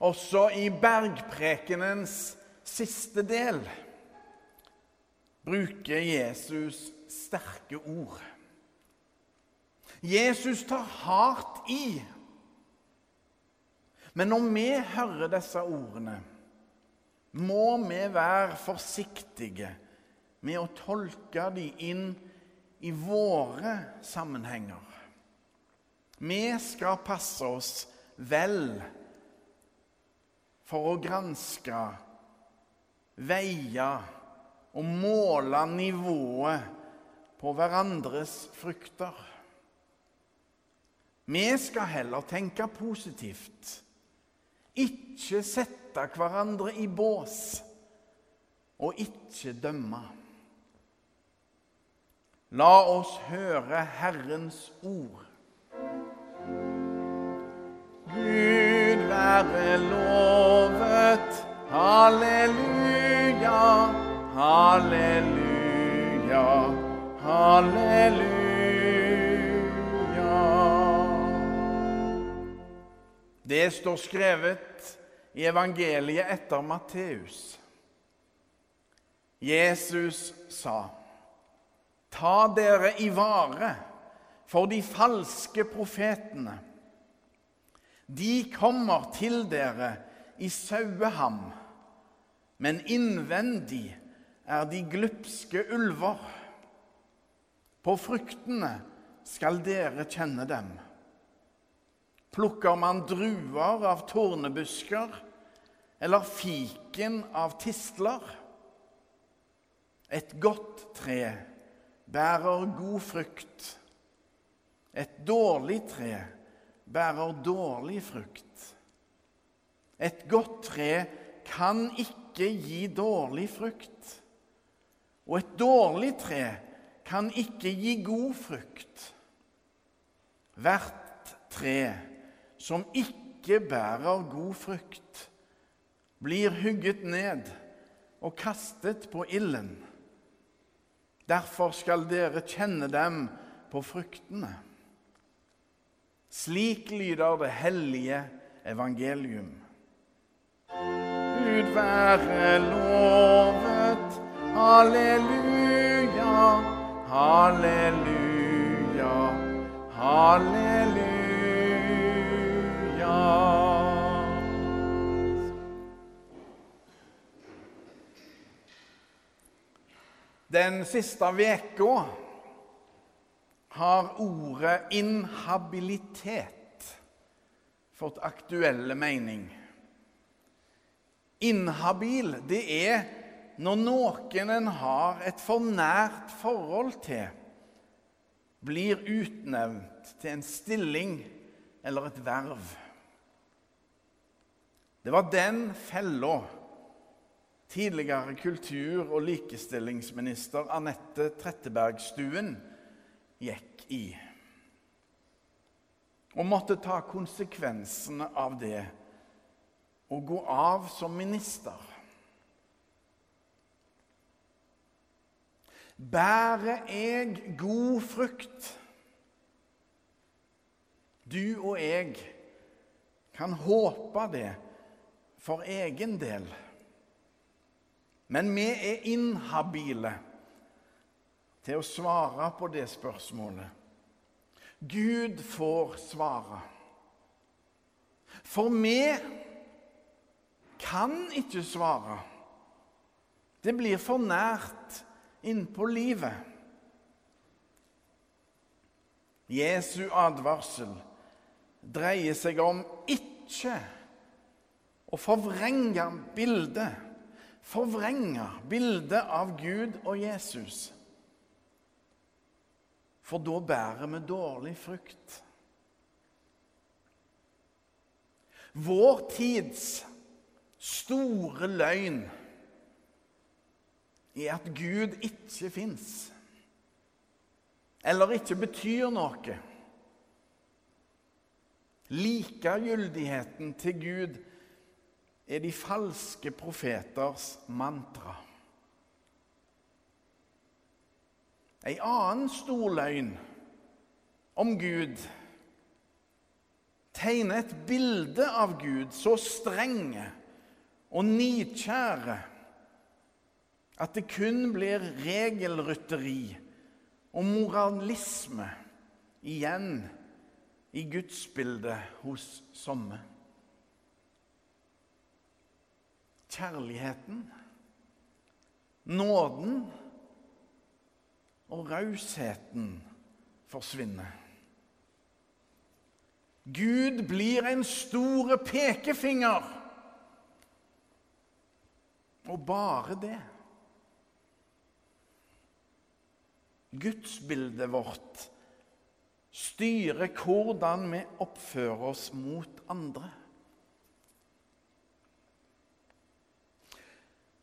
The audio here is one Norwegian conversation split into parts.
Også i bergprekenens siste del bruker Jesus sterke ord. Jesus tar hardt i. Men når vi hører disse ordene, må vi være forsiktige med å tolke dem inn i våre sammenhenger. Vi skal passe oss vel for å granske, veie og måle nivået på hverandres frukter. Vi skal heller tenke positivt, ikke sette hverandre i bås og ikke dømme. La oss høre Herrens ord. Gud være lovet. Halleluja, halleluja, halleluja. Det står skrevet i evangeliet etter Matteus. Jesus sa, Ta dere i vare for de falske profetene. De kommer til dere i saueham, men innvendig er de glupske ulver. På fruktene skal dere kjenne dem. Plukker man druer av tornebusker eller fiken av tistler? Et godt tre bærer god frukt. Et dårlig tre bærer dårlig frukt. Et godt tre kan ikke gi dårlig frukt. Og et dårlig tre kan ikke gi god frukt. Hvert tre som ikke bærer god frukt, blir hugget ned og kastet på ilden. Derfor skal dere kjenne dem på fruktene. Slik lyder det hellige evangelium. Gud være lovet. Halleluja, halleluja, halleluja. Den siste veka har ordet inhabilitet fått aktuelle mening. Inhabil, det er når noen en har et for nært forhold til, blir utnevnt til en stilling eller et verv. Det var den fella tidligere kultur- og likestillingsminister Anette Trettebergstuen gikk i. Og måtte ta konsekvensene av det og gå av som minister. Bærer jeg god frukt? Du og jeg kan håpe det for egen del. Men vi er inhabile til å svare på det spørsmålet. Gud får svare. For vi kan ikke svare. Det blir for nært innpå livet. Jesu advarsel dreier seg om ikke å forvrenge bildet forvrenge bildet av Gud og Jesus. For da bærer vi dårlig frukt. Vår tids store løgn er at Gud ikke fins, eller ikke betyr noe. Likegyldigheten til Gud er de falske profeters mantra. Ei annen stor løgn om Gud tegner et bilde av Gud så strenge og nidkjære at det kun blir regelrytteri og moralisme igjen i gudsbildet hos somme. Kjærligheten, nåden og rausheten forsvinner. Gud blir en store pekefinger. Og bare det. Gudsbildet vårt styrer hvordan vi oppfører oss mot andre.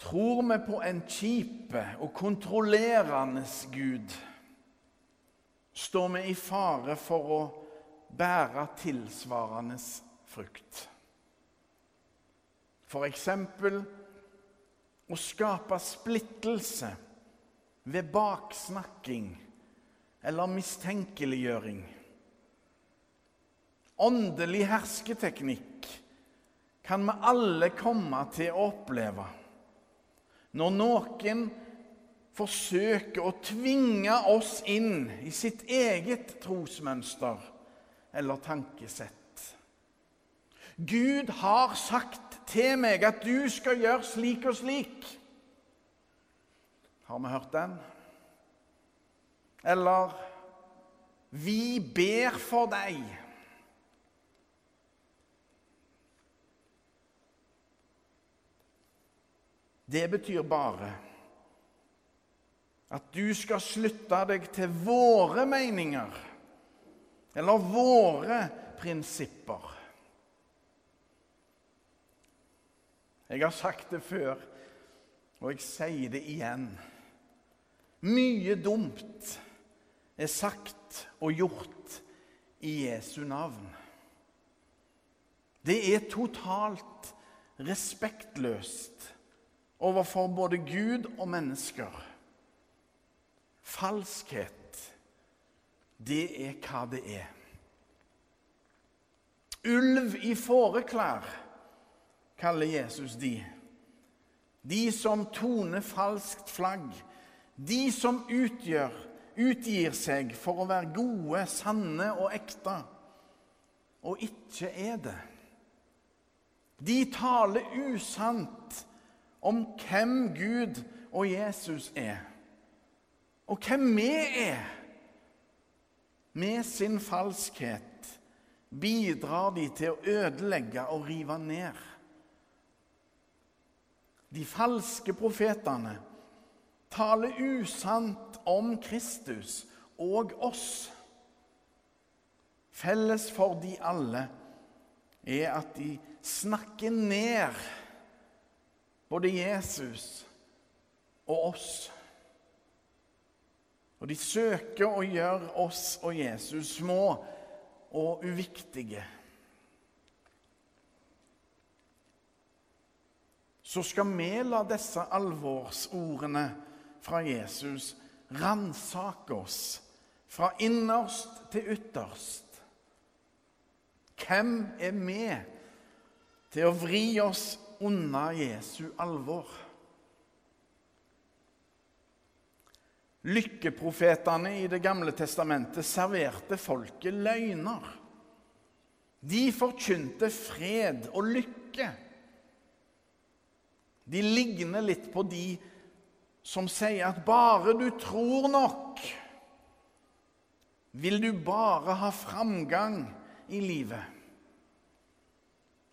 Tror vi på en kjip og kontrollerende Gud, står vi i fare for å bære tilsvarende frukt. For eksempel å skape splittelse ved baksnakking eller mistenkeliggjøring. Åndelig hersketeknikk kan vi alle komme til å oppleve når noen forsøker å tvinge oss inn i sitt eget trosmønster eller tankesett. Gud har sagt til meg at du skal gjøre slik og slik. Har vi hørt den? Eller Vi ber for deg. Det betyr bare at du skal slutte deg til våre meninger eller våre prinsipper. Jeg har sagt det før, og jeg sier det igjen. Mye dumt er sagt og gjort i Jesu navn. Det er totalt respektløst overfor både Gud og mennesker. Falskhet, det er hva det er. Ulv i fåreklær kaller Jesus de. De som toner falskt flagg. De som utgjør, utgir seg for å være gode, sanne og ekte, og ikke er det. De taler usant om hvem Gud og Jesus er, og hvem vi er. Med sin falskhet bidrar de til å ødelegge og rive ned. De falske profetene taler usant om Kristus og oss. Felles for de alle er at de snakker ned både Jesus og oss. Og de søker å gjøre oss og Jesus små og uviktige. Så skal vi la disse alvorsordene fra Jesus ransake oss fra innerst til ytterst. Hvem er vi til å vri oss unna Jesu alvor? Lykkeprofetene i Det gamle testamentet serverte folket løgner. De forkynte fred og lykke. De ligner litt på de som sier at bare du tror nok, vil du bare ha framgang i livet.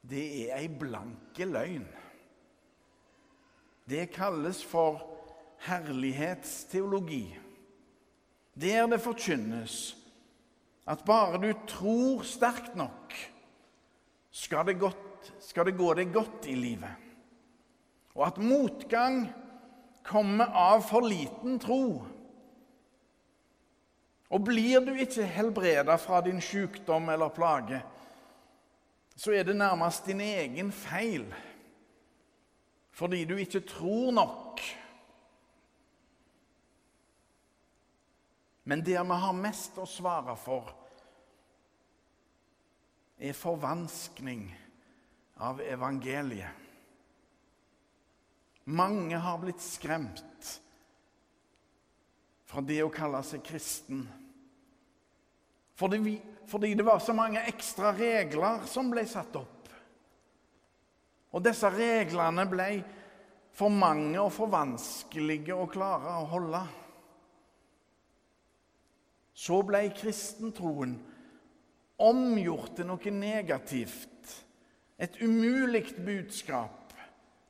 Det er ei blanke løgn. Det kalles for herlighetsteologi. Der det forkynnes at bare du tror sterkt nok, skal det, godt, skal det gå deg godt i livet og at motgang kommer av for liten tro. Og blir du ikke helbreda fra din sykdom eller plage, så er det nærmest din egen feil fordi du ikke tror nok. Men der vi har mest å svare for, er forvanskning av evangeliet. Mange har blitt skremt fra det å kalle seg kristen. Fordi, vi, fordi, det var så mange ekstra regler som ble satt opp. Og disse reglene ble for mange og for vanskelige å klare å holde. Så ble kristentroen omgjort til noe negativt, et umulig budskap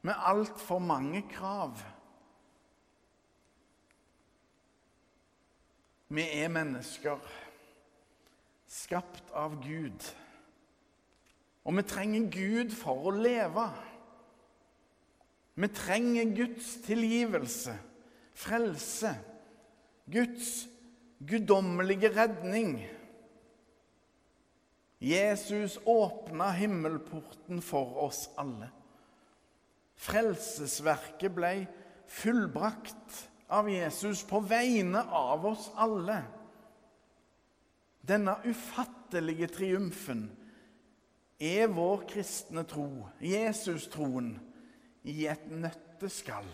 med altfor mange krav. Vi er mennesker, skapt av Gud. Og vi trenger Gud for å leve. Vi trenger Guds tilgivelse, frelse, Guds guddommelige redning. Jesus åpna himmelporten for oss alle. Frelsesverket ble fullbrakt av Jesus på vegne av oss alle. Denne ufattelige triumfen er vår kristne tro, Jesus-troen, i et nøtteskall.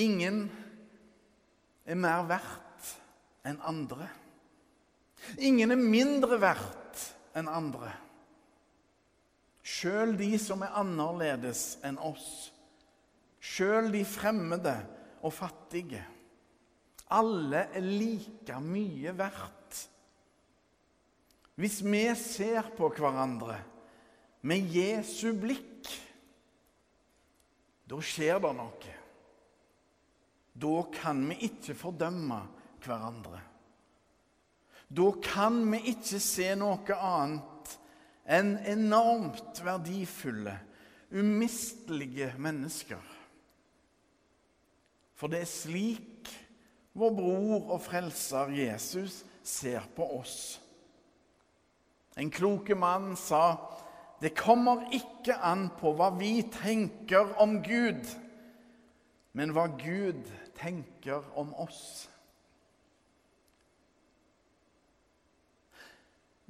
Ingen er mer verdt enn andre. Ingen er mindre verdt enn andre. Sjøl de som er annerledes enn oss sjøl de fremmede og fattige. Alle er like mye verdt. Hvis vi ser på hverandre med Jesu blikk, da skjer det noe. Da kan vi ikke fordømme hverandre. Da kan vi ikke se noe annet enn enormt verdifulle, umistelige mennesker. For det er slik vår bror og frelser Jesus ser på oss. En kloke mann sa det kommer ikke an på hva vi tenker om Gud, men hva Gud tenker om oss.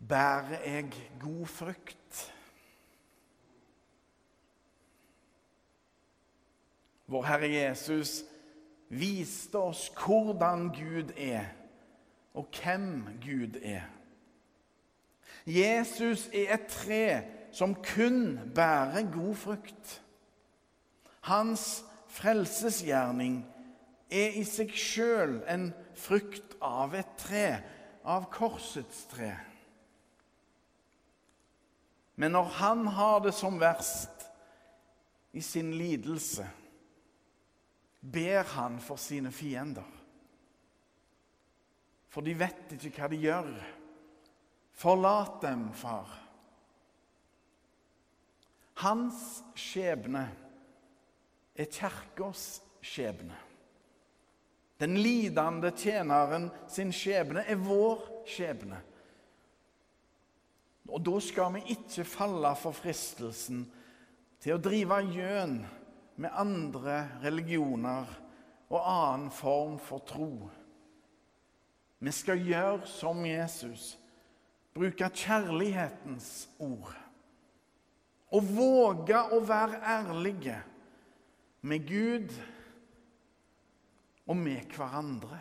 Bærer jeg god frukt? Vår Herre Jesus viste oss hvordan Gud er, og hvem Gud er. Jesus er et tre som kun bærer god frukt. Hans frelsesgjerning er i seg sjøl en frukt av et tre, av korsets tre. Men når han har det som verst i sin lidelse, ber han for sine fiender. For de vet ikke hva de gjør. Forlat dem, far. Hans skjebne er kirkas skjebne. Den lidende tjeneren sin skjebne er vår skjebne. Og da skal vi ikke falle for fristelsen til å drive gjøn med andre religioner og annen form for tro. Vi skal gjøre som Jesus, bruke kjærlighetens ord. Og våge å være ærlige med Gud og med hverandre.